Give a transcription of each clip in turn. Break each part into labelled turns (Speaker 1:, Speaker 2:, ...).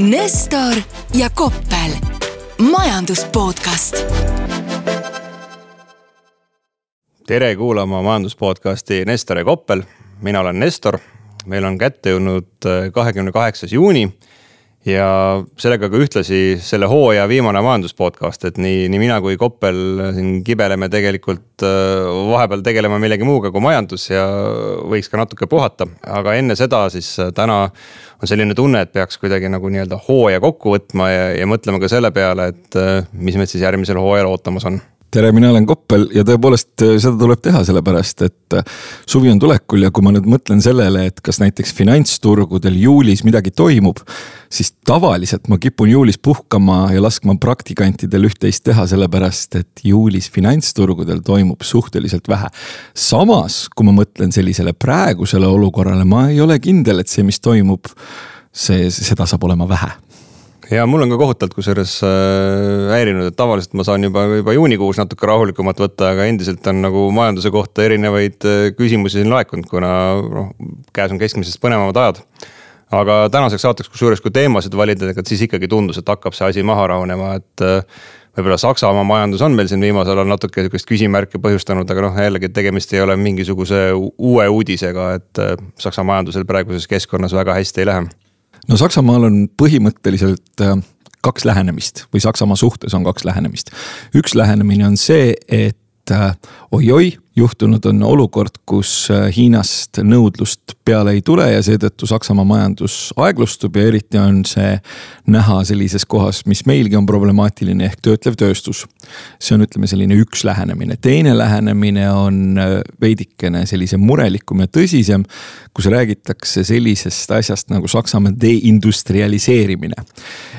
Speaker 1: Nestor ja Koppel, majandus podcast.
Speaker 2: tere kuulama majandus podcasti Nestor ja Koppel, mina olen Nestor. meil on kätte jõudnud äh, kahekümne kaheksas juuni ja sellega ka ühtlasi selle hooaja viimane majandus podcast, et nii, nii mina kui Koppel siin kibeleme tegelikult äh, vahepeal tegelema millegi muuga kui majandus ja võiks ka natuke puhata. aga enne seda siis äh, täna on selline tunne, et peaks kuidagi nagu nii-öelda hooaja kokku võtma ja, ja mõtlema ka selle peale, et äh, mis meid siis järgmisel hooajal ootamas on
Speaker 3: tere, mina olen Koppel ja tõepoolest äh, seda tuleb teha, sellepärast et äh, suvi on tulekul ja kui ma nüüd mõtlen sellele, et kas näiteks finantsturgudel juulis midagi toimub. siis tavaliselt ma kipun juulis puhkama ja laskma praktikantidel üht-teist teha, sellepärast et juulis finantsturgudel toimub suhteliselt vähe. samas, kui ma mõtlen sellisele praegusele olukorrale, ma ei ole kindel, et see, mis toimub, see, seda saab olema vähe
Speaker 2: ja mul on ka kohutavalt kusjuures äh, häirinud, et tavaliselt ma saan juba, juba juunikuus natuke rahulikumat võtta, aga endiselt on nagu majanduse kohta erinevaid äh, küsimusi siin laekunud, kuna noh, käes on keskmisest põnevamad ajad. aga tänaseks saateks, kusjuures kui teemasid valida, ega siis ikkagi tundus, et hakkab see asi maha rahunema, et äh, võib-olla Saksamaa majandus on meil siin viimasel ajal natuke sihukest küsimärki põhjustanud, aga noh, jällegi tegemist ei ole mingisuguse uue uudisega, et Saksa majandusel praeguses keskkonnas väga hästi ei lähe
Speaker 3: no Saksamaal on põhimõtteliselt äh, kaks lähenemist või Saksamaa suhtes on kaks lähenemist. üks lähenemine on see, et äh, oi-oi, juhtunud on olukord, kus äh, Hiinast nõudlust peale ei tule ja seetõttu Saksamaa majandus aeglustub ja eriti on see näha sellises kohas, mis meilgi on problemaatiline ehk töötlev tööstus. see on, ütleme selline üks lähenemine, teine lähenemine on äh, veidikene sellisem murelikum ja tõsisem, kus räägitakse sellisest asjast nagu Saksamaa deindustrialiseerimine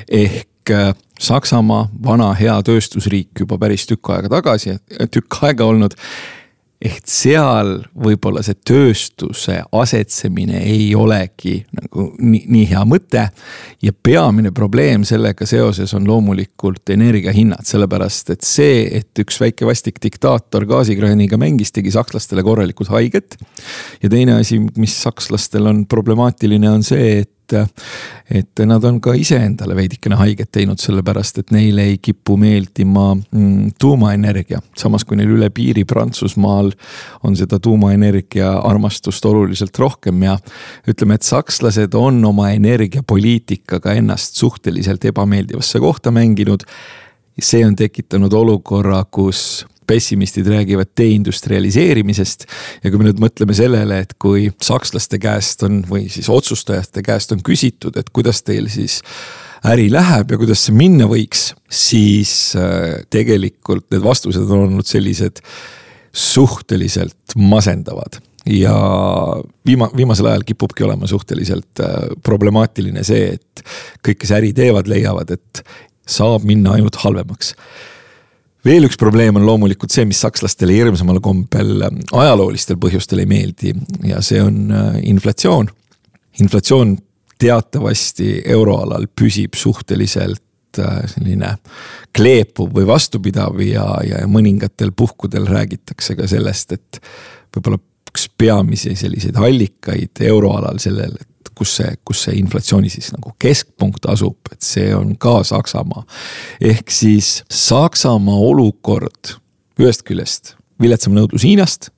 Speaker 3: ehk äh, Saksamaa, vana hea tööstusriik juba päris tükk aega tagasi, tükk aega olnud ehk seal võib-olla see tööstuse asetsemine ei olegi nagu nii, nii hea mõte. ja peamine probleem sellega seoses on loomulikult energiahinnad, sellepärast et see, et üks väike vastik diktaator gaasikraaniga mängis, tegi sakslastele korralikult haiget. ja teine asi, mis sakslastel on problemaatiline, on see, et et, et nad on ka iseendale veidikene haiget teinud, sellepärast et neile ei kipu meeldima mm, tuumaenergia. samas kui neil üle piiri Prantsusmaal on seda tuumaenergia armastust oluliselt rohkem ja ütleme, et sakslased on oma energiapoliitikaga ennast suhteliselt ebameeldivasse kohta mänginud see on tekitanud olukorra, kus pessimistid räägivad deindustrialiseerimisest. ja kui me nüüd mõtleme sellele, et kui sakslaste käest on või siis otsustajate käest on küsitud, et kuidas teil siis äri läheb ja kuidas see minna võiks, siis äh, tegelikult need vastused on olnud sellised suhteliselt masendavad ja viima-, viimasel ajal kipubki olema suhteliselt äh, problemaatiline see, et kõik, kes äri teevad, leiavad, et saab minna ainult halvemaks veel üks probleem on loomulikult see, mis sakslastele hirmsamal kombel ähm, ajaloolistel põhjustel ei meeldi ja see on äh, inflatsioon. inflatsioon teatavasti euroalal püsib suhteliselt äh, selline kleepuv või vastupidav ja, ja mõningatel puhkudel räägitakse ka sellest, et võib-olla üks peamisi selliseid allikaid euroalal sellel, et kus see, kus see inflatsiooni siis nagu keskpunkt asub, et see on ka Saksamaa. ehk siis Saksamaa olukord ühest küljest viletsam nõudlus Hiinast.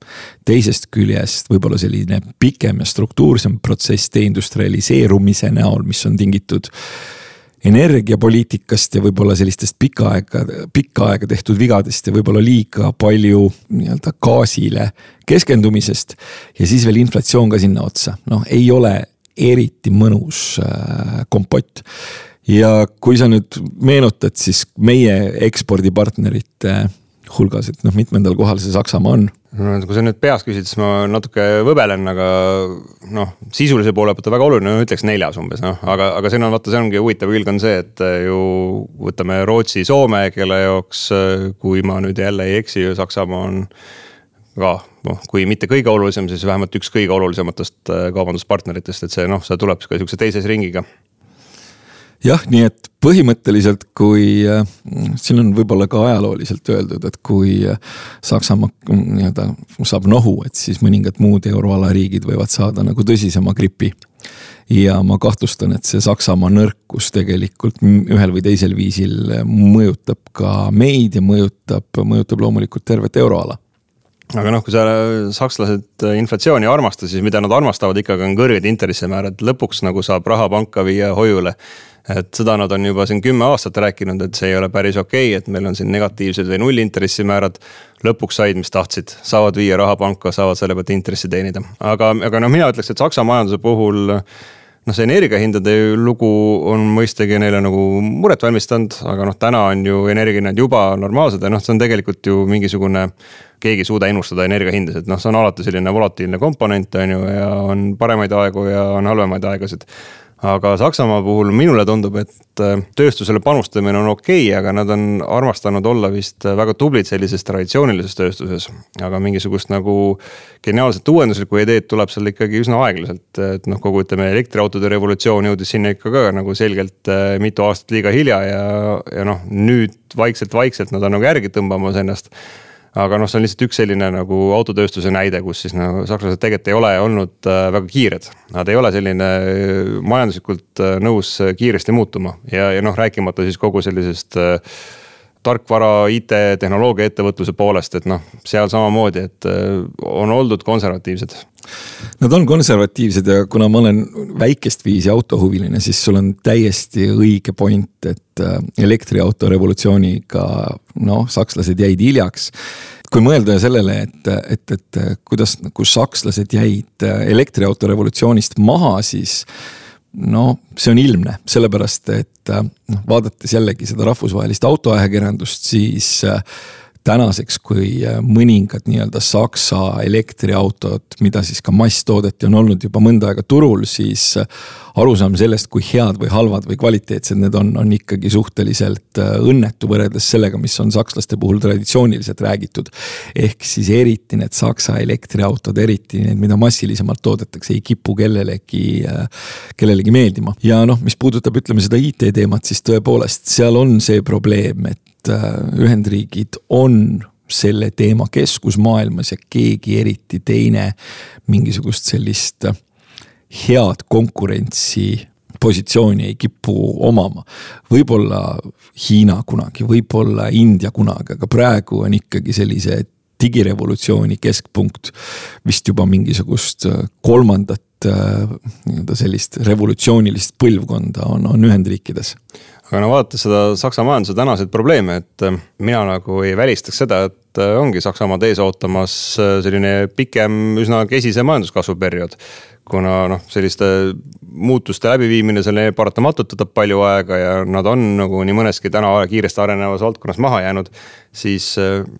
Speaker 3: teisest küljest võib-olla selline pikem ja struktuursem protsess deindustrialiseerumise näol, mis on tingitud energiapoliitikast ja võib-olla sellistest pikka aega, pikka aega tehtud vigadest ja võib-olla liiga palju nii-öelda gaasile keskendumisest. ja siis veel inflatsioon ka sinna otsa, noh, ei ole eriti mõnus äh, kompott. ja kui sa nüüd meenutad, siis meie ekspordipartnerite hulgas, et noh, mitmendal kohal see Saksamaa on?
Speaker 2: no kui sa nüüd peast küsid, siis ma natuke võbelen, aga noh, sisulise poole pealt on väga oluline, ütleks neljas umbes noh, aga, aga siin on vaata, see ongi huvitav külg on see, et ju võtame Rootsi, Soome, kelle jaoks, kui ma nüüd jälle ei eksi, Saksamaa on ka noh, kui mitte kõige olulisem, siis vähemalt üks kõige olulisematest äh, kaubanduspartneritest, et see noh, see tuleb ka sihukese teise ringiga
Speaker 3: jah, nii et põhimõtteliselt, kui äh, siin on võib-olla ka ajalooliselt öeldud, et kui äh, Saksamaa mm, nii-öelda saab nohu, et siis mõningad muud euroala riigid võivad saada nagu tõsisema gripi. ja ma kahtlustan, et see Saksamaa nõrkus tegelikult ühel või teisel viisil mõjutab ka meid ja mõjutab, mõjutab loomulikult tervet euroala
Speaker 2: aga noh, kui sa sakslased inflatsiooni ei armasta, siis mida nad armastavad ikkagi on kõrged intressimäärad, lõpuks nagu saab raha panka viia hoiule. et seda nad on juba siin kümme aastat rääkinud, et see ei ole päris okei okay,, et meil on siin negatiivsed või nullintressimäärad. lõpuks said, mis tahtsid, saavad viia raha panka, saavad selle pealt intressi teenida, aga, aga noh, mina ütleks, et Saksa majanduse puhul noh, see energiahindade lugu on mõistagi neile nagu muret valmistanud, aga noh, täna on ju energiahinnad juba normaalsed ja noh, see on tegelikult ju mingisugune. keegi ei suuda ennustada energiahindasid, noh, see on alati selline volatiilne komponent, on ju, ja on paremaid aegu ja on halvemaid aegasid aga Saksamaa puhul minule tundub, et äh, tööstusele panustamine on okei okay,, aga nad on armastanud olla vist väga tublid sellises traditsioonilises tööstuses. aga mingisugust nagu geniaalset uuenduslikku ideed tuleb seal ikkagi üsna aeglaselt, et noh, kogu ütleme elektriautode revolutsioon jõudis sinna ikka ka nagu selgelt äh, mitu aastat liiga hilja ja, ja noh, nüüd vaikselt-vaikselt nad on nagu järgi tõmbamas ennast aga noh, see on lihtsalt üks selline nagu autotööstuse näide, kus siis nagu sakslased tegelikult ei ole olnud äh, väga kiired. Nad ei ole selline äh, majanduslikult äh, nõus kiiresti muutuma ja, ja noh, rääkimata siis kogu sellisest tarkvara, IT, tehnoloogia ettevõtluse poolest, et noh, seal samamoodi, et on oldud konservatiivsed.
Speaker 3: Nad on konservatiivsed ja kuna ma olen väikest viisi autohuviline, siis sul on täiesti õige point, et elektriauto revolutsiooniga noh, sakslased jäid hiljaks kui mõelda sellele, et, et, et kuidas nagu sakslased jäid elektriauto revolutsioonist maha, siis no see on ilmne, sellepärast et noh, vaadates jällegi seda rahvusvahelist autoajakirjandust, siis tänaseks, kui äh, mõningad nii-öelda Saksa elektriautod, mida siis ka masstoodeti, on olnud juba mõnda aega turul, siis äh, arusaam sellest, kui head või halvad või kvaliteetsed need on, on ikkagi suhteliselt äh, õnnetu võrreldes sellega, mis on sakslaste puhul traditsiooniliselt räägitud. ehk siis eriti need Saksa elektriautod, eriti need, mida massilisemalt toodetakse, ei kipu kellelegi, kellelegi meeldima. ja noh, mis puudutab, ütleme seda IT teemat, siis tõepoolest seal on see probleem, et Äh, Ühendriigid on selle teema keskus maailmas ja keegi eriti teine mingisugust sellist äh, head konkurentsi positsiooni ei kipu omama. võib-olla Hiina kunagi, võib-olla India kunagi, aga praegu on ikkagi sellise digirevolutsiooni keskpunkt vist juba mingisugust äh, kolmandat nii-öelda sellist revolutsioonilist põlvkonda on, on Ühendriikides
Speaker 2: aga no vaadates seda Saksa majanduse tänaseid probleeme, et äh, mina nagu ei välistaks seda, et äh, ongi Saksamaad ees ootamas äh, selline pikem, üsna kesise majanduskasvu periood. kuna noh, selliste muutuste läbiviimine selle paratamatult võtab palju aega ja nad on nagu nii mõneski täna kiiresti arenevas valdkonnas maha jäänud. siis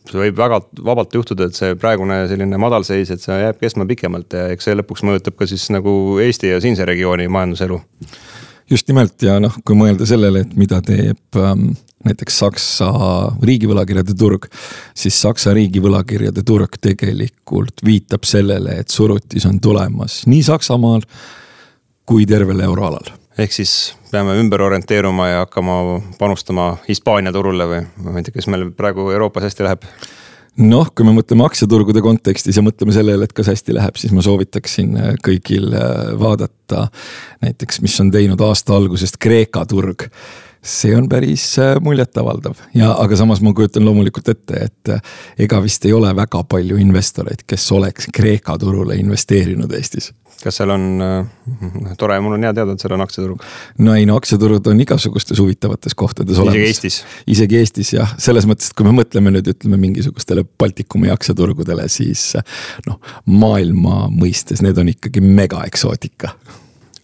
Speaker 2: võib väga vabalt juhtuda, et see praegune selline madalseis, et see jääb kestma pikemalt ja eks see lõpuks mõjutab ka siis nagu Eesti ja siinse regiooni majanduselu
Speaker 3: just nimelt ja noh, kui mõelda sellele, et mida teeb ähm, näiteks Saksa riigivõlakirjade turg, siis Saksa riigivõlakirjade turg tegelikult viitab sellele, et surutis on tulemas nii Saksamaal kui tervel euroalal.
Speaker 2: ehk siis peame ümber orienteeruma ja hakkama panustama Hispaania turule või ma ei tea, kas meil praegu Euroopas hästi läheb?
Speaker 3: Noh, kui me mõtleme aktsiaturgude kontekstis ja mõtleme sellele, et kas hästi läheb, siis ma soovitaksin äh, kõigil äh, vaadata näiteks, mis on teinud aasta algusest Kreeka turg see on päris äh, muljetavaldav ja, aga samas ma kujutan loomulikult ette, et ega vist ei ole väga palju investoreid, kes oleks Kreeka turule investeerinud Eestis
Speaker 2: kas seal on äh,, tore, mul on hea teada, et seal on aktsiaturg.
Speaker 3: no ei no aktsiaturud on igasugustes huvitavates kohtades
Speaker 2: olemas. isegi Eestis.
Speaker 3: isegi Eestis jah, selles mõttes, et kui me mõtleme nüüd ütleme mingisugustele Baltikumi aktsiaturgudele, siis noh, maailma mõistes need on ikkagi mega eksootika.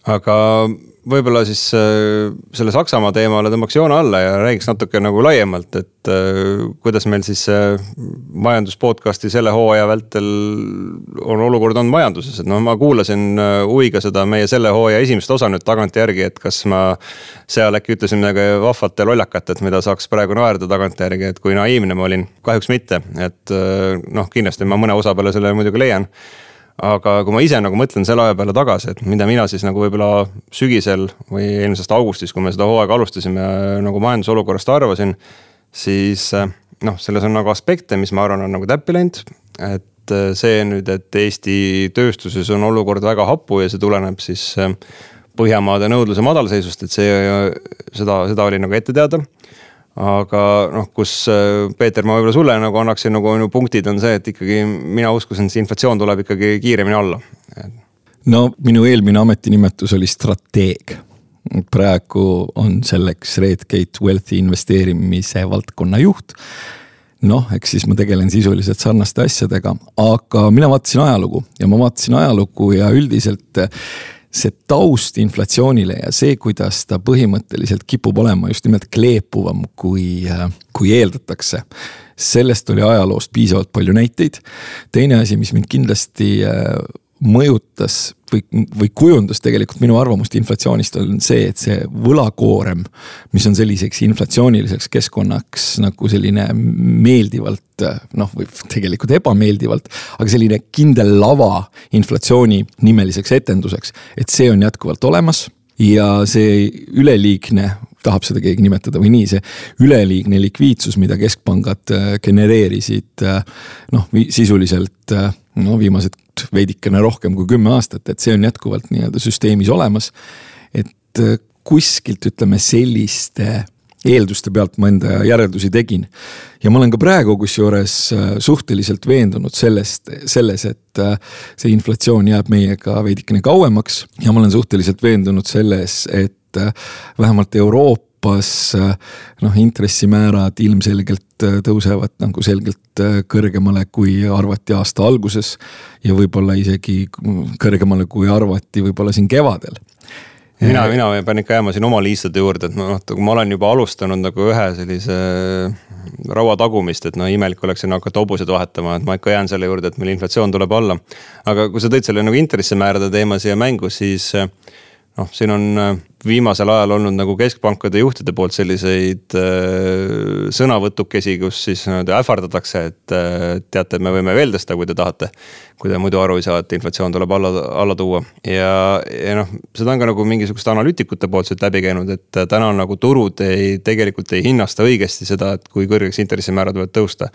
Speaker 2: Aga võib-olla siis äh, selle Saksamaa teemale tõmbaks joone alla ja räägiks natuke nagu laiemalt, et äh, kuidas meil siis majandus podcast'i selle hooaja vältel on olukord olnud majanduses, et noh, ma kuulasin äh, huviga seda meie selle hooaja esimest osa nüüd tagantjärgi, et kas ma seal äkki ütlesin midagi vahvat ja lollakat, et mida saaks praegu naerda tagantjärgi, et kui naiivne ma olin, kahjuks mitte, et noh, kindlasti ma mõne osa peale selle muidugi leian aga kui ma ise nagu mõtlen selle aja peale tagasi, et mida mina siis nagu võib-olla sügisel või eelmisest augustis, kui me seda hooaega alustasime, nagu majandusolukorrast arvasin. siis eh, noh, selles on nagu aspekte, mis ma arvan, on nagu täppi läinud. et eh, see nüüd, et Eesti tööstuses on olukord väga hapu ja see tuleneb siis eh, Põhjamaade nõudluse madalseisust, et see, seda, seda oli nagu ette teada aga noh, kus Peeter, ma võib-olla sulle nagu annaksin nagu minu punktid on see, et ikkagi mina uskusin, et see inflatsioon tuleb ikkagi kiiremini alla.
Speaker 3: no minu eelmine ametinimetus oli strateeg. praegu on selleks Redgate Wealthi investeerimise valdkonna juht noh, eks siis ma tegelen sisuliselt sarnaste asjadega, aga mina vaatasin ajalugu ja ma vaatasin ajalugu ja üldiselt see taust inflatsioonile ja see, kuidas ta põhimõtteliselt kipub olema just nimelt kleepuvam, kui, kui eeldatakse. sellest oli ajaloost piisavalt palju näiteid. teine asi, mis mind kindlasti mõjutas või, või kujundas tegelikult minu arvamust inflatsioonist, on see, et see võlakoorem, mis on selliseks inflatsiooniliseks keskkonnaks nagu selline meeldivalt noh, või tegelikult ebameeldivalt, aga selline kindel lava inflatsiooni nimeliseks etenduseks, et see on jätkuvalt olemas ja see üleliigne tahab seda keegi nimetada või nii, see üleliigne likviidsus, mida keskpangad äh, genereerisid äh, noh, sisuliselt äh, no viimased veidikene rohkem kui kümme aastat, et see on jätkuvalt nii-öelda süsteemis olemas. et kuskilt ütleme selliste eelduste pealt ma enda järeldusi tegin. ja ma olen ka praegu kusjuures suhteliselt veendunud sellest, selles, et see inflatsioon jääb meiega veidikene kauemaks ja ma olen suhteliselt veendunud selles, et vähemalt Euroopas noh, intressimäärad ilmselgelt tõusevad nagu selgelt kõrgemale, kui arvati aasta alguses. ja võib-olla isegi kõrgemale, kui arvati võib-olla siin kevadel
Speaker 2: mina, mina pean ikka jääma siin oma liistude juurde, et noh, kui ma olen juba alustanud nagu ühe sellise raua tagumist, et noh, imelik oleks sinna hakata hobuseid vahetama, et ma ikka jään selle juurde, et meil inflatsioon tuleb alla. aga kui sa tõid selle nagu intressimäärade teema siia mängu, siis noh, siin on äh, viimasel ajal olnud nagu keskpankade juhtide poolt selliseid äh, sõnavõtukesi, kus siis nii-öelda ähvardatakse, et äh, teate, me võime veel tõsta, kui te tahate. kui te muidu aru ei saa, et inflatsioon tuleb alla, alla tuua ja, ja noh, seda on ka nagu mingisuguste analüütikute poolt siit läbi käinud, et äh, täna nagu turud ei, tegelikult ei hinnasta õigesti seda, et kui kõrgeks intressimäärad võivad tõusta.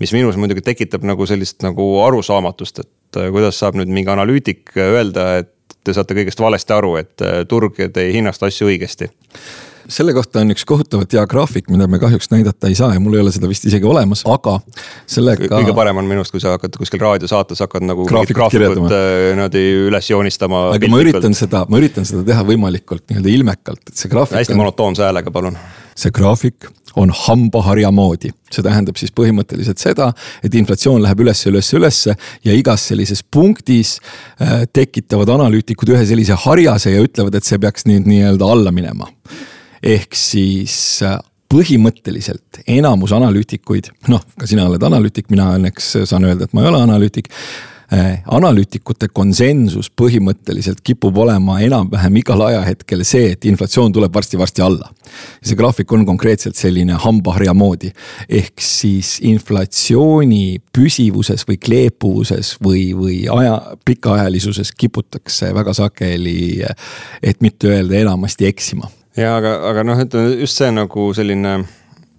Speaker 2: mis minus muidugi tekitab nagu sellist nagu arusaamatust, et äh, kuidas saab nüüd mingi analüütik öelda, et te saate kõigest valesti aru, et äh, turg ei hinnasta asju õigesti
Speaker 3: selle kohta on üks kohutavalt hea graafik, mida me kahjuks näidata ei saa ja mul ei ole seda vist isegi olemas, aga sellega.
Speaker 2: kõige parem on minu arust, kui sa hakkad kuskil raadiosaates hakkad nagu graafikut äh, niimoodi üles joonistama.
Speaker 3: aga ma üritan seda, ma üritan seda teha võimalikult nii-öelda ilmekalt, et see graafik.
Speaker 2: hästi on... monotoonse häälega, palun.
Speaker 3: See graafik on hambaharja moodi. see tähendab siis põhimõtteliselt seda, et inflatsioon läheb üles, üles, ülesse ja igas sellises punktis äh, tekitavad analüütikud ühe sellise harjase ja ütlevad, et see peaks nüüd nii-öelda alla minema. ehk siis äh, põhimõtteliselt enamus analüütikuid, noh, ka sina oled analüütik, mina õnneks saan öelda, et ma ei ole analüütik analüütikute konsensus põhimõtteliselt kipub olema enam-vähem igal ajahetkel see, et inflatsioon tuleb varsti-varsti alla. see graafik on konkreetselt selline hambaharja moodi, ehk siis inflatsiooni püsivuses või kleepuvuses või, või aja, pikaajalisuses kiputakse väga sageli, et mitte öelda enamasti eksima.
Speaker 2: ja aga, aga noh, ütleme just see nagu selline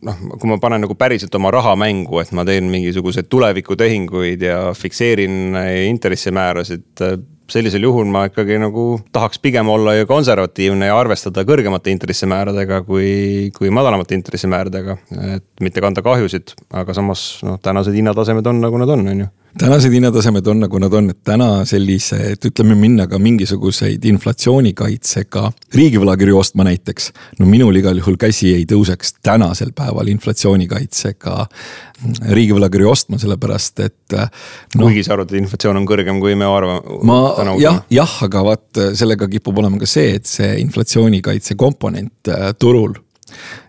Speaker 2: noh, kui ma panen nagu päriselt oma raha mängu, et ma teen mingisuguseid tulevikutehinguid ja fikseerin intressimäärasid. sellisel juhul ma ikkagi nagu tahaks pigem olla ju konservatiivne ja arvestada kõrgemate intressimääradega kui, kui madalamate intressimääradega. et mitte kanda kahjusid, aga samas noh, tänased hinnatasemed on nagu nad on, on ju
Speaker 3: tänased hinnatasemed on nagu nad on, et täna sellise, et ütleme minna ka mingisuguseid inflatsioonikaitsega riigivõlakirju ostma näiteks. no minul igal juhul käsi ei tõuseks tänasel päeval inflatsioonikaitsega riigivõlakirju ostma, sellepärast et
Speaker 2: no,. kuigi sa arvad, et inflatsioon on kõrgem, kui me arvame.
Speaker 3: ma jah, jah, aga vaat sellega kipub olema ka see, et see inflatsioonikaitse komponent äh, turul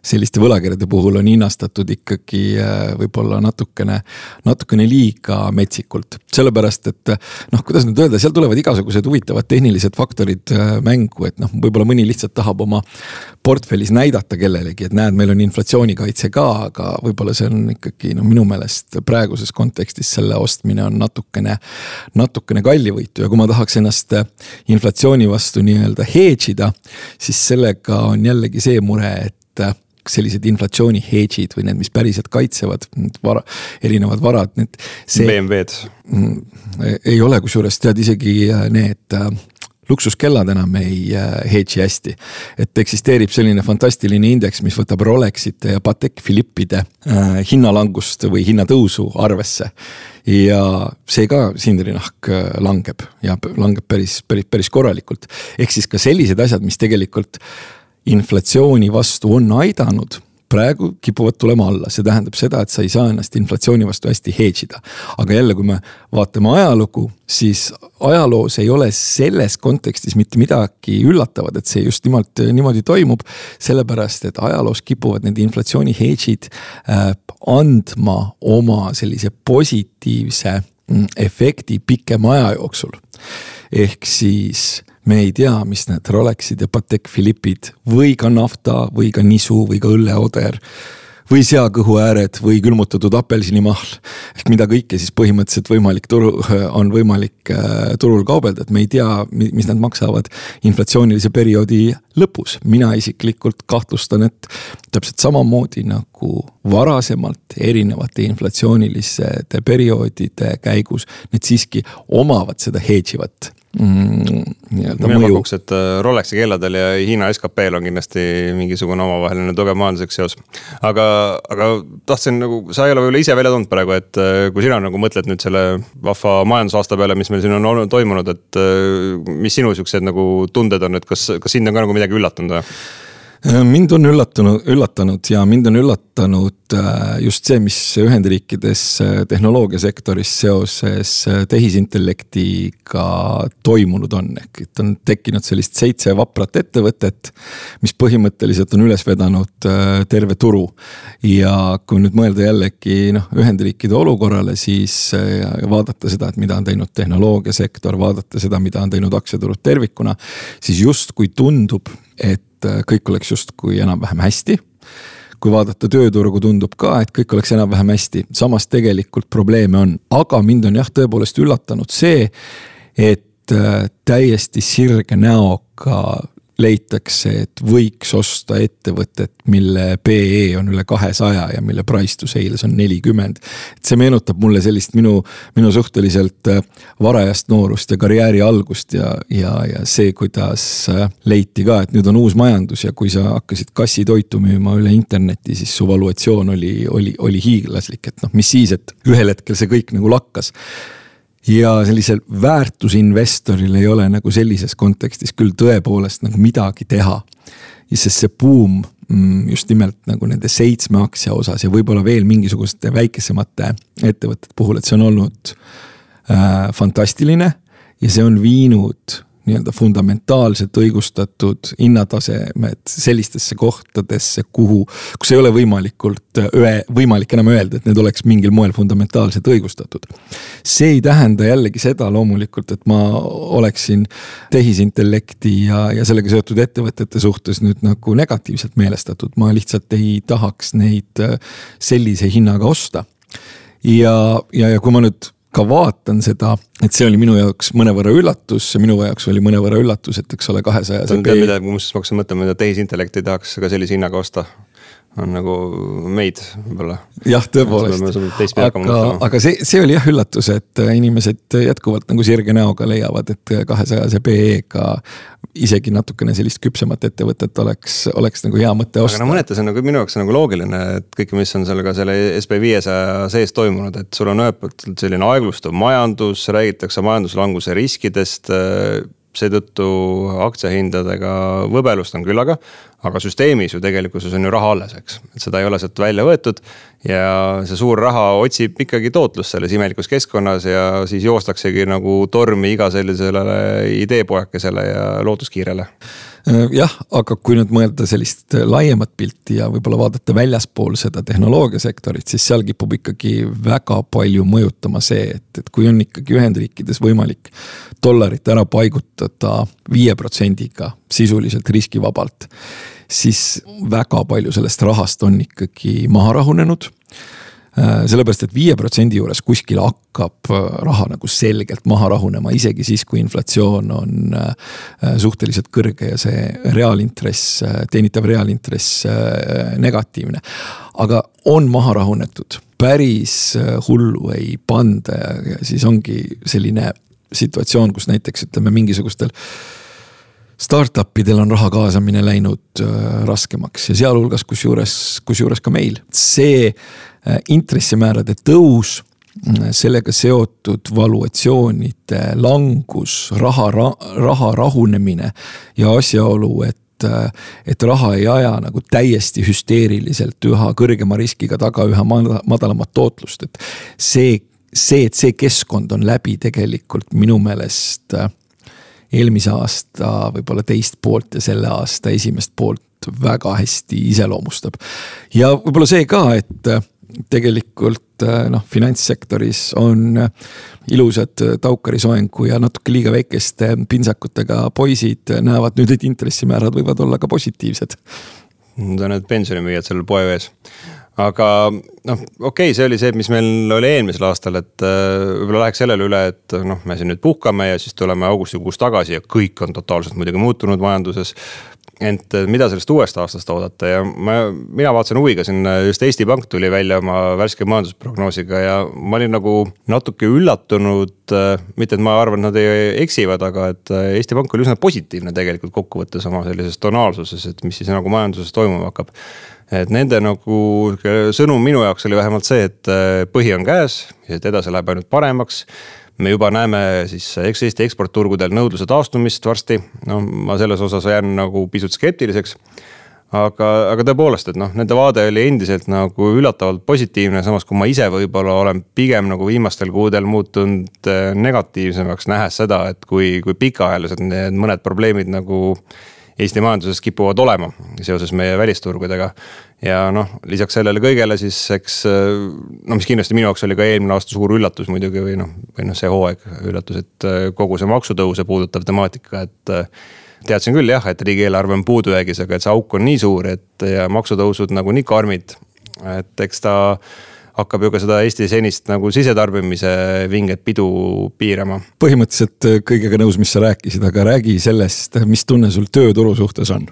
Speaker 3: selliste võlakirjade puhul on hinnastatud ikkagi äh, võib-olla natukene, natukene liiga metsikult. sellepärast, et noh, kuidas nüüd öelda, seal tulevad igasugused huvitavad tehnilised faktorid äh, mängu, et noh, võib-olla mõni lihtsalt tahab oma portfellis näidata kellelegi, et näed, meil on inflatsioonikaitse ka, aga võib-olla see on ikkagi noh, minu meelest praeguses kontekstis selle ostmine on natukene, natukene kallivõitu ja kui ma tahaks ennast inflatsiooni vastu nii-öelda hedge ida, siis sellega on jällegi see mure, et sellised inflatsiooni hedge'id või need, mis päriselt kaitsevad vara, erinevad varad, need.
Speaker 2: BMW-d.
Speaker 3: Mm, ei ole, kusjuures tead isegi äh, need äh, luksuskellad enam ei hedge'i hästi. et eksisteerib selline fantastiline indeks, mis võtab Rolexite ja Patek Philippide hinnalangust või hinnatõusu arvesse ja see ka sindrinahk langeb ja langeb päris, päris, päris korralikult. ehk siis ka sellised asjad, mis tegelikult inflatsiooni vastu on aidanud praegu kipuvad tulema alla, see tähendab seda, et sa ei saa ennast inflatsiooni vastu hästi hedge ida. aga jälle, kui me vaatame ajalugu, siis ajaloos ei ole selles kontekstis mitte midagi üllatavat, et see just nimelt niimoodi toimub. sellepärast, et ajaloos kipuvad need inflatsiooni hedge'id äh, andma oma sellise positiivse mm, efekti pikema aja jooksul. ehk siis me ei tea, mis need Rolexid ja Patek Philippid või ka nafta või ka nisu või ka õlleoder või seakõhuääred või külmutatud apelsinimahl. ehk mida kõike siis põhimõtteliselt võimalik turu, on võimalik äh, turul kaubelda, et me ei tea, mis nad maksavad inflatsioonilise perioodi lõpus. mina isiklikult kahtlustan, et täpselt samamoodi nagu varasemalt erinevate inflatsiooniliste perioodide käigus, need siiski omavad seda hedge ivat
Speaker 2: mm,. mina pakuks, et äh, Rolexi kelladel ja Hiina SKP-l on kindlasti mingisugune omavaheline tugev majanduslik seos. aga, aga tahtsin nagu, sa ei ole võib-olla ise välja toonud praegu, et äh, kui sina nagu mõtled nüüd selle vahva majandusaasta peale, mis meil siin on olnud, toimunud, et äh, mis sinu siuksed nagu tunded on, et kas, kas sind on ka nagu midagi üllatunud või?
Speaker 3: Äh, mind on üllatunud, üllatanud ja mind on üllatanud äh, just see, mis Ühendriikides äh, tehnoloogiasektoris seoses tehisintellektiga toimunud on, ehk et on tekkinud sellist seitse vaprat ettevõtet, mis põhimõtteliselt on üles vedanud terve turu. ja kui nüüd mõelda jällegi noh, Ühendriikide olukorrale, siis vaadata seda, et mida on teinud tehnoloogiasektor, vaadata seda, mida on teinud aktsiaturud tervikuna, siis justkui tundub, et et äh, kõik oleks justkui enam-vähem hästi. Kui vaadata tööturgu, tundub ka, et kõik oleks enam-vähem hästi, samas tegelikult probleeme on, aga mind on jah, tõepoolest üllatanud see, et äh, täiesti sirge näoga leitakse, et võiks osta ettevõtet, mille PE on üle kahesaja ja mille price to sales on nelikümmend. et see meenutab mulle sellist minu, minu suhteliselt äh, varajast noorust ja karjääri algust ja, ja, ja see, kuidas äh, leiti ka, et nüüd on uus majandus ja kui sa hakkasid kassitoitu müüma üle interneti, siis su valuatsioon oli, oli, oli hiiglaslik, et noh, mis siis, et ühel hetkel see kõik nagu lakkas ja sellisel väärtusinvestoril ei ole nagu sellises kontekstis küll tõepoolest nagu midagi teha. sest see buum mm, just nimelt nagu nende seitsme aktsia osas ja võib-olla veel mingisuguste väikesemate ettevõtete puhul, et see on olnud äh, fantastiline ja see on viinud nii-öelda fundamentaalselt õigustatud hinnatasemed sellistesse kohtadesse, kuhu, kus ei ole võimalikult öe, võimalik enam öelda, et need oleks mingil moel fundamentaalselt õigustatud. see ei tähenda jällegi seda loomulikult, et ma oleksin tehisintellekti ja, ja sellega seotud ettevõtete suhtes nüüd nagu negatiivselt meelestatud, ma lihtsalt ei tahaks neid sellise hinnaga osta. ja, ja, ja kui ma nüüd ka vaatan seda, et see oli minu jaoks mõnevõrra üllatus ja minu jaoks oli mõnevõrra üllatus, et eks ole kahesaja.
Speaker 2: tead mida, muuseas ma hakkasin mõtlema, et tehisintellekti tahaks ka sellise hinnaga osta on nagu meid võib-olla.
Speaker 3: jah, tõepoolest, aga, aga see, see oli jah üllatus, et inimesed jätkuvalt nagu sirge näoga leiavad, et kahesajase PE-ga isegi natukene sellist küpsemat ettevõtet oleks, oleks nagu hea mõte osta.
Speaker 2: aga no mõnetes on nagu minu jaoks nagu loogiline, et kõik, mis on sellega selle SB viiesaja sees toimunud, et sul on ühelt poolt selline aeglustuv majandus, räägitakse majanduslanguse riskidest seetõttu aktsiahindadega võbelust on küllaga. aga süsteemis ju tegelikkuses on ju raha alles, eks, et seda ei ole sealt välja võetud. ja see suur raha otsib ikkagi tootlust selles imelikus keskkonnas ja siis joostaksegi nagu tormi iga sellisele ideepojakesele ja lootuskiirele
Speaker 3: jah, aga kui nüüd mõelda sellist laiemat pilti ja võib-olla vaadata väljaspool seda tehnoloogiasektorit, siis seal kipub ikkagi väga palju mõjutama see, et, et kui on ikkagi Ühendriikides võimalik dollarit ära paigutada viie protsendiga sisuliselt riskivabalt, siis väga palju sellest rahast on ikkagi maha rahunenud. Äh, sellepärast, et viie protsendi juures kuskil hakkab äh, raha nagu selgelt maha rahunema, isegi siis, kui inflatsioon on äh, suhteliselt kõrge ja see reaalintress, teenitav reaalintress negatiivne. aga on maha rahunetud, päris hullu ei panda ja siis ongi selline situatsioon, kus näiteks ütleme mingisugustel startup idel on raha kaasamine läinud äh, raskemaks ja sealhulgas kusjuures, kusjuures ka meil. see äh, intressimäärade tõus, äh, sellega seotud valuatsioonide langus, raha, raha rahunemine ja asjaolu, et et raha ei aja nagu täiesti hüsteeriliselt üha kõrgema riskiga taga üha madalamat tootlust, et see, see, et see keskkond on läbi tegelikult minu meelest äh, eelmise aasta võib-olla teist poolt ja selle aasta esimest poolt väga hästi iseloomustab. ja võib-olla see ka, et äh, tegelikult äh, noh, finantssektoris on äh, ilusad Taukari soengu ja natuke liiga väikeste pintsakutega poisid näevad nüüd, et intressimäärad võivad olla ka positiivsed.
Speaker 2: Need on need pensionimüüjad seal poe ees aga noh, okei okay,, see oli see, mis meil oli eelmisel aastal, et äh, võib-olla läheks sellele üle, et noh, me siin nüüd puhkame ja siis tuleme augustikuus tagasi ja kõik on totaalselt muidugi muutunud majanduses ent äh, mida sellest uuest aastast oodata ja ma, mina vaatasin huviga siin, äh, just Eesti Pank tuli välja oma värske majandusprognoosiga ja ma olin nagu natuke üllatunud. mitte, et ma arvan, nad ei eksivad, aga et Eesti Pank oli üsna positiivne tegelikult kokkuvõttes oma sellises tonaalsuses, et mis siis nagu majanduses toimuma hakkab et nende nagu sõnum minu jaoks oli vähemalt see, et äh, põhi on käes ja et edasi läheb ainult paremaks. me juba näeme siis eks Eesti eksportturgudel nõudluse taastumist varsti, no ma selles osas jään nagu pisut skeptiliseks aga, aga tõepoolest, et noh, nende vaade oli endiselt nagu üllatavalt positiivne, samas kui ma ise võib-olla olen pigem nagu viimastel kuudel muutunud äh, negatiivsemaks, nähes seda, et kui, kui pikaajalised need mõned probleemid nagu Eesti majanduses kipuvad olema seoses meie välisturgudega. ja noh, lisaks sellele kõigele siis eks no mis kindlasti minu jaoks oli ka eelmine aasta suur üllatus muidugi või noh, või noh, see hooaeg üllatus, et kogu see maksutõuse puudutav temaatika, et teadsin küll jah, et riigieelarve on puudujäägis, aga et see auk on nii suur, et ja maksutõusud nagu nii karmid. et eks ta hakkab ju ka seda Eesti senist nagu sisetarbimise vinget pidu piirama.
Speaker 3: põhimõtteliselt äh, kõigega nõus, mis sa rääkisid, aga räägi sellest, mis tunne sul tööturu suhtes on?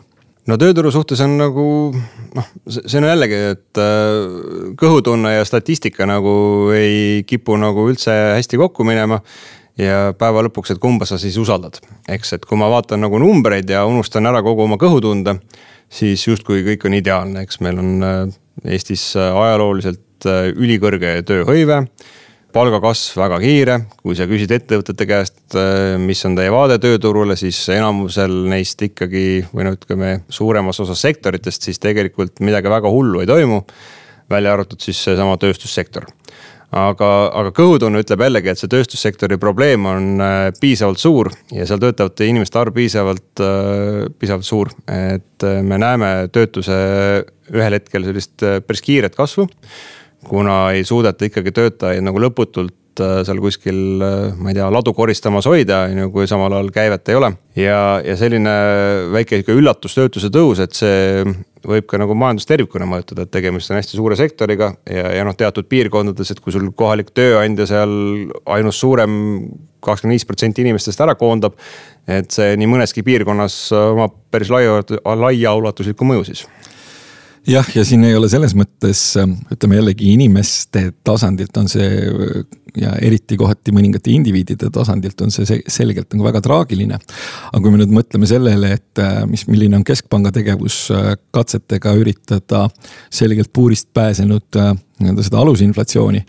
Speaker 2: no tööturu suhtes on nagu noh, see on jällegi, et äh, kõhutunne ja statistika nagu ei kipu nagu üldse hästi kokku minema ja päeva lõpuks, et kumba sa siis usaldad, eks, et kui ma vaatan nagu numbreid ja unustan ära kogu oma kõhutunde, siis justkui kõik on ideaalne, eks meil on äh, Eestis ajalooliselt Äh, ülikõrge tööhõive palgakasv väga kiire, kui sa küsid ettevõtete käest, äh, mis on teie vaade tööturule, siis enamusel neist ikkagi või no ütleme, suuremas osas sektoritest, siis tegelikult midagi väga hullu ei toimu. välja arvatud siis seesama tööstussektor. aga, aga kõhutunne ütleb jällegi, et see tööstussektori probleem on äh, piisavalt suur ja seal töötavate inimeste arv piisavalt, piisavalt suur, et me näeme töötuse ühel hetkel sellist päris kiiret kasvu kuna ei suudeta ikkagi töötajaid nagu lõputult äh, seal kuskil, äh, ma ei tea, ladu koristamas hoida, on ju, kui samal ajal käivet ei ole. ja, ja selline väike sihuke üllatus, töötuse tõus, et see võib ka nagu majandust tervikuna mõjutada, et tegemist on hästi suure sektoriga ja, ja noh, teatud piirkondades, et kui sul kohalik tööandja seal ainus suurem kakskümmend viis protsenti inimestest ära koondab. et see nii mõneski piirkonnas omab päris laia, laiaulatuslikku mõju siis
Speaker 3: jah, ja siin ei ole selles mõttes, ütleme jällegi inimeste tasandilt on see ja eriti kohati mõningate indiviidide tasandilt on see selgelt nagu väga traagiline. aga kui me nüüd mõtleme sellele, et mis, milline on keskpanga tegevus katsetega üritada selgelt puurist pääsenud nii-öelda seda alusinflatsiooni,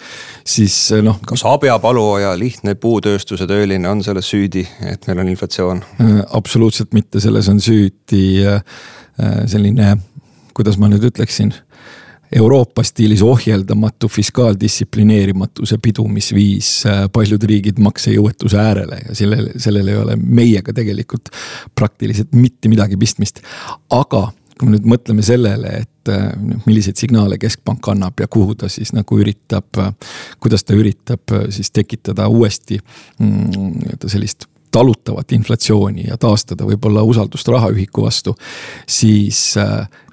Speaker 3: siis noh.
Speaker 2: kas habjapaluoja lihtne puutööstuse tööline on selles süüdi, et meil on inflatsioon?
Speaker 3: absoluutselt mitte, selles on süüdi selline kuidas ma nüüd ütleksin. Euroopa stiilis ohjeldamatu fiskaaldistsiplineerimatuse pidu, mis viis äh, paljud riigid maksejõuetuse äärele ja sellel, sellel ei ole meiega tegelikult praktiliselt mitte midagi pistmist. aga kui me nüüd mõtleme sellele, et äh, noh, milliseid signaale keskpank annab ja kuhu ta siis nagu üritab, äh, kuidas ta üritab siis tekitada uuesti mm, nii-öelda sellist talutavat inflatsiooni ja taastada võib-olla usaldust rahaühiku vastu, siis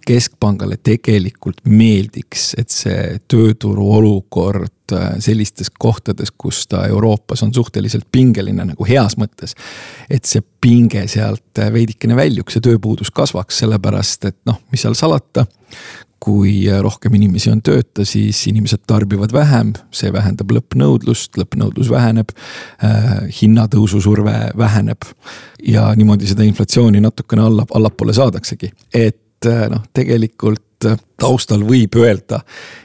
Speaker 3: keskpangale tegelikult meeldiks, et see tööturu olukord äh, sellistes kohtades, kus ta Euroopas on suhteliselt pingeline nagu heas mõttes. et see pinge sealt veidikene väljuks ja tööpuudus kasvaks, sellepärast et noh, mis seal salata kui rohkem inimesi on tööta, siis inimesed tarbivad vähem, see vähendab lõppnõudlust, lõppnõudlus väheneb äh,. hinnatõusu surve väheneb ja niimoodi seda inflatsiooni natukene alla, allapoole saadaksegi, et äh, noh, tegelikult äh, taustal võib öelda,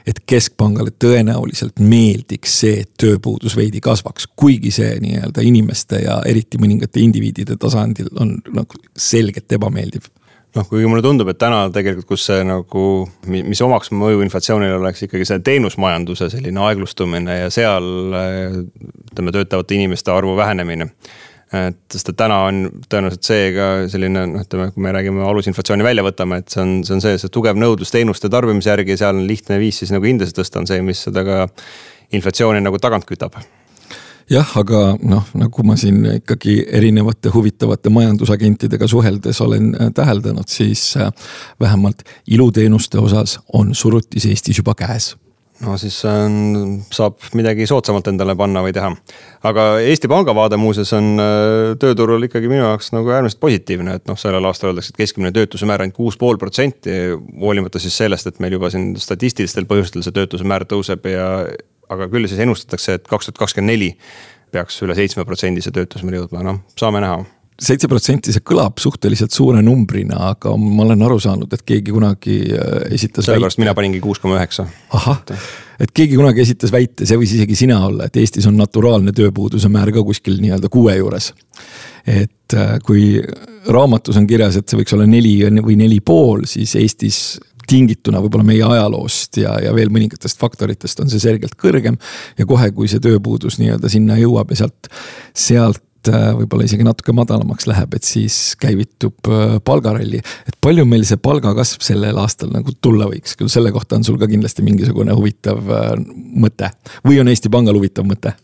Speaker 3: et keskpangale tõenäoliselt meeldiks see, et tööpuudus veidi kasvaks, kuigi see nii-öelda inimeste ja eriti mõningate indiviidide tasandil on nagu selgelt ebameeldiv
Speaker 2: noh, kuigi mulle tundub, et täna tegelikult, kus see nagu, mis omaks mõju inflatsioonile oleks ikkagi see teenusmajanduse selline aeglustumine ja seal ütleme, töötavate inimeste arvu vähenemine. Et sest, et täna on tõenäoliselt see ka selline noh, ütleme, kui me räägime alusinflatsiooni välja võtame, et see on, see on see, see tugev nõudlus teenuste tarbimise järgi, seal on lihtne viis siis nagu hindasid tõsta, on see, mis seda ka inflatsiooni nagu tagant kütab.
Speaker 3: Jah, aga noh, nagu ma siin ikkagi erinevate huvitavate majandusagentidega suheldes olen äh, täheldanud, siis äh, vähemalt iluteenuste osas on surutis Eestis juba käes
Speaker 2: no siis on, saab midagi soodsamalt endale panna või teha. aga Eesti Panga vaade muuseas on äh, tööturul ikkagi minu jaoks nagu äärmiselt positiivne, et noh, sellel aastal öeldakse, et keskmine töötuse määr ainult kuus pool protsenti. hoolimata siis sellest, et meil juba siin statistilistel põhjustel see töötuse määr tõuseb ja aga küll siis ennustatakse, et kaks tuhat kakskümmend neli peaks üle seitsme protsendise töötuseni jõudma, noh, saame näha
Speaker 3: seitse protsenti, see kõlab suhteliselt suure numbrina, aga ma olen aru saanud, et keegi kunagi äh, esitas.
Speaker 2: sellepärast mina paningi kuus koma üheksa.
Speaker 3: ahah, et keegi kunagi esitas väite, see võis isegi sina olla, et Eestis on naturaalne tööpuuduse määr ka kuskil nii-öelda kuue juures. et äh, kui raamatus on kirjas, et see võiks olla neli või neli pool, siis Eestis tingituna võib-olla meie ajaloost ja, ja veel mõningatest faktoritest on see selgelt kõrgem. ja kohe, kui see tööpuudus nii-öelda sinna jõuab ja sealt, sealt äh, võib-olla isegi natuke madalamaks läheb, et siis käivitub äh, palgaralli. et palju meil see palgakasv sellel aastal nagu tulla võiks, küll selle kohta on sul ka kindlasti mingisugune huvitav äh, mõte või on Eesti Pangal huvitav mõte?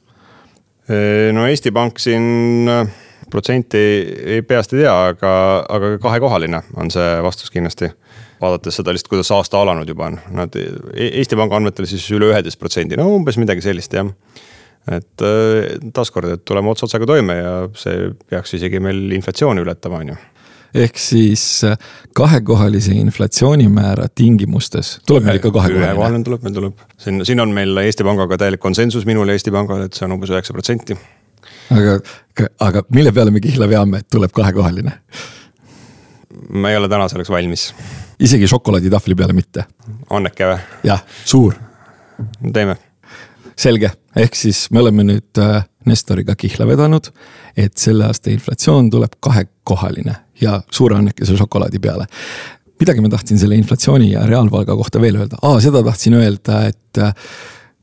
Speaker 2: no Eesti Pank siin protsenti peast ei tea, aga, aga kahekohaline on see vastus kindlasti vaadates seda lihtsalt, kuidas aasta alanud juba on, nad e-, Eesti Panga andmetel siis üle üheteist protsendi, no umbes midagi sellist jah. Et äh, taaskord, et tuleme ots otsaga toime ja see peaks isegi meil inflatsiooni ületama, on ju
Speaker 3: ehk siis äh, kahekohalise inflatsioonimäära tingimustes tuleb meil ikka kahekohaline.
Speaker 2: ühekohaline tuleb, meil tuleb, siin, siin on meil Eesti Pangaga täielik konsensus, minul ja Eesti Pangal, et see on umbes üheksa protsenti.
Speaker 3: aga, aga mille peale me kihla veame, et tuleb kahekohaline?
Speaker 2: ma ei ole täna selleks valmis.
Speaker 3: isegi šokolaaditahvli peale mitte?
Speaker 2: äkki või?
Speaker 3: jah, suur.
Speaker 2: teeme.
Speaker 3: Selge, ehk siis me oleme nüüd äh, Nestoriga kihla vedanud, et selle aasta inflatsioon tuleb kahekohaline ja suure annekese šokolaadi peale. Midagi ma tahtsin selle inflatsiooni ja reaalpalga kohta veel öelda, aa seda tahtsin öelda, et äh,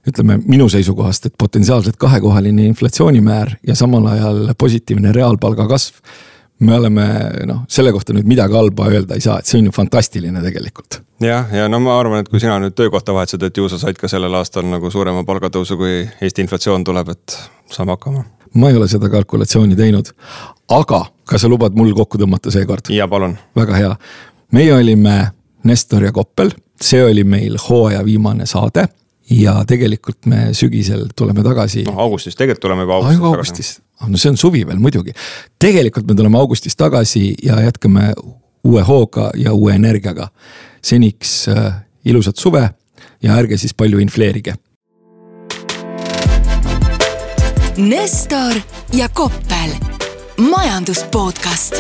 Speaker 3: ütleme minu seisukohast, et potentsiaalselt kahekohaline inflatsioonimäär ja samal ajal positiivne reaalpalga kasv me oleme noh, selle kohta nüüd midagi halba öelda ei saa, et see on ju fantastiline tegelikult.
Speaker 2: jah, ja no ma arvan, et kui sina nüüd töökohta vahetasid, et ju sa said ka sellel aastal nagu suurema palgatõusu, kui Eesti inflatsioon tuleb, et saame hakkama.
Speaker 3: ma ei ole seda kalkulatsiooni teinud, aga kas sa lubad mul kokku tõmmata seekord?
Speaker 2: ja palun.
Speaker 3: väga hea, meie olime Nestor ja Koppel, see oli meil hooaja viimane saade ja tegelikult me sügisel tuleme tagasi.
Speaker 2: noh, augustis, tegelikult tuleme juba
Speaker 3: augustis. augustis, Ah, no see on suvi veel muidugi. tegelikult me tuleme augustis tagasi ja jätkame uue hooga ja uue energiaga. seniks äh, ilusat suve ja ärge siis palju infleerige.
Speaker 1: Nestor ja Koppel, majandus podcast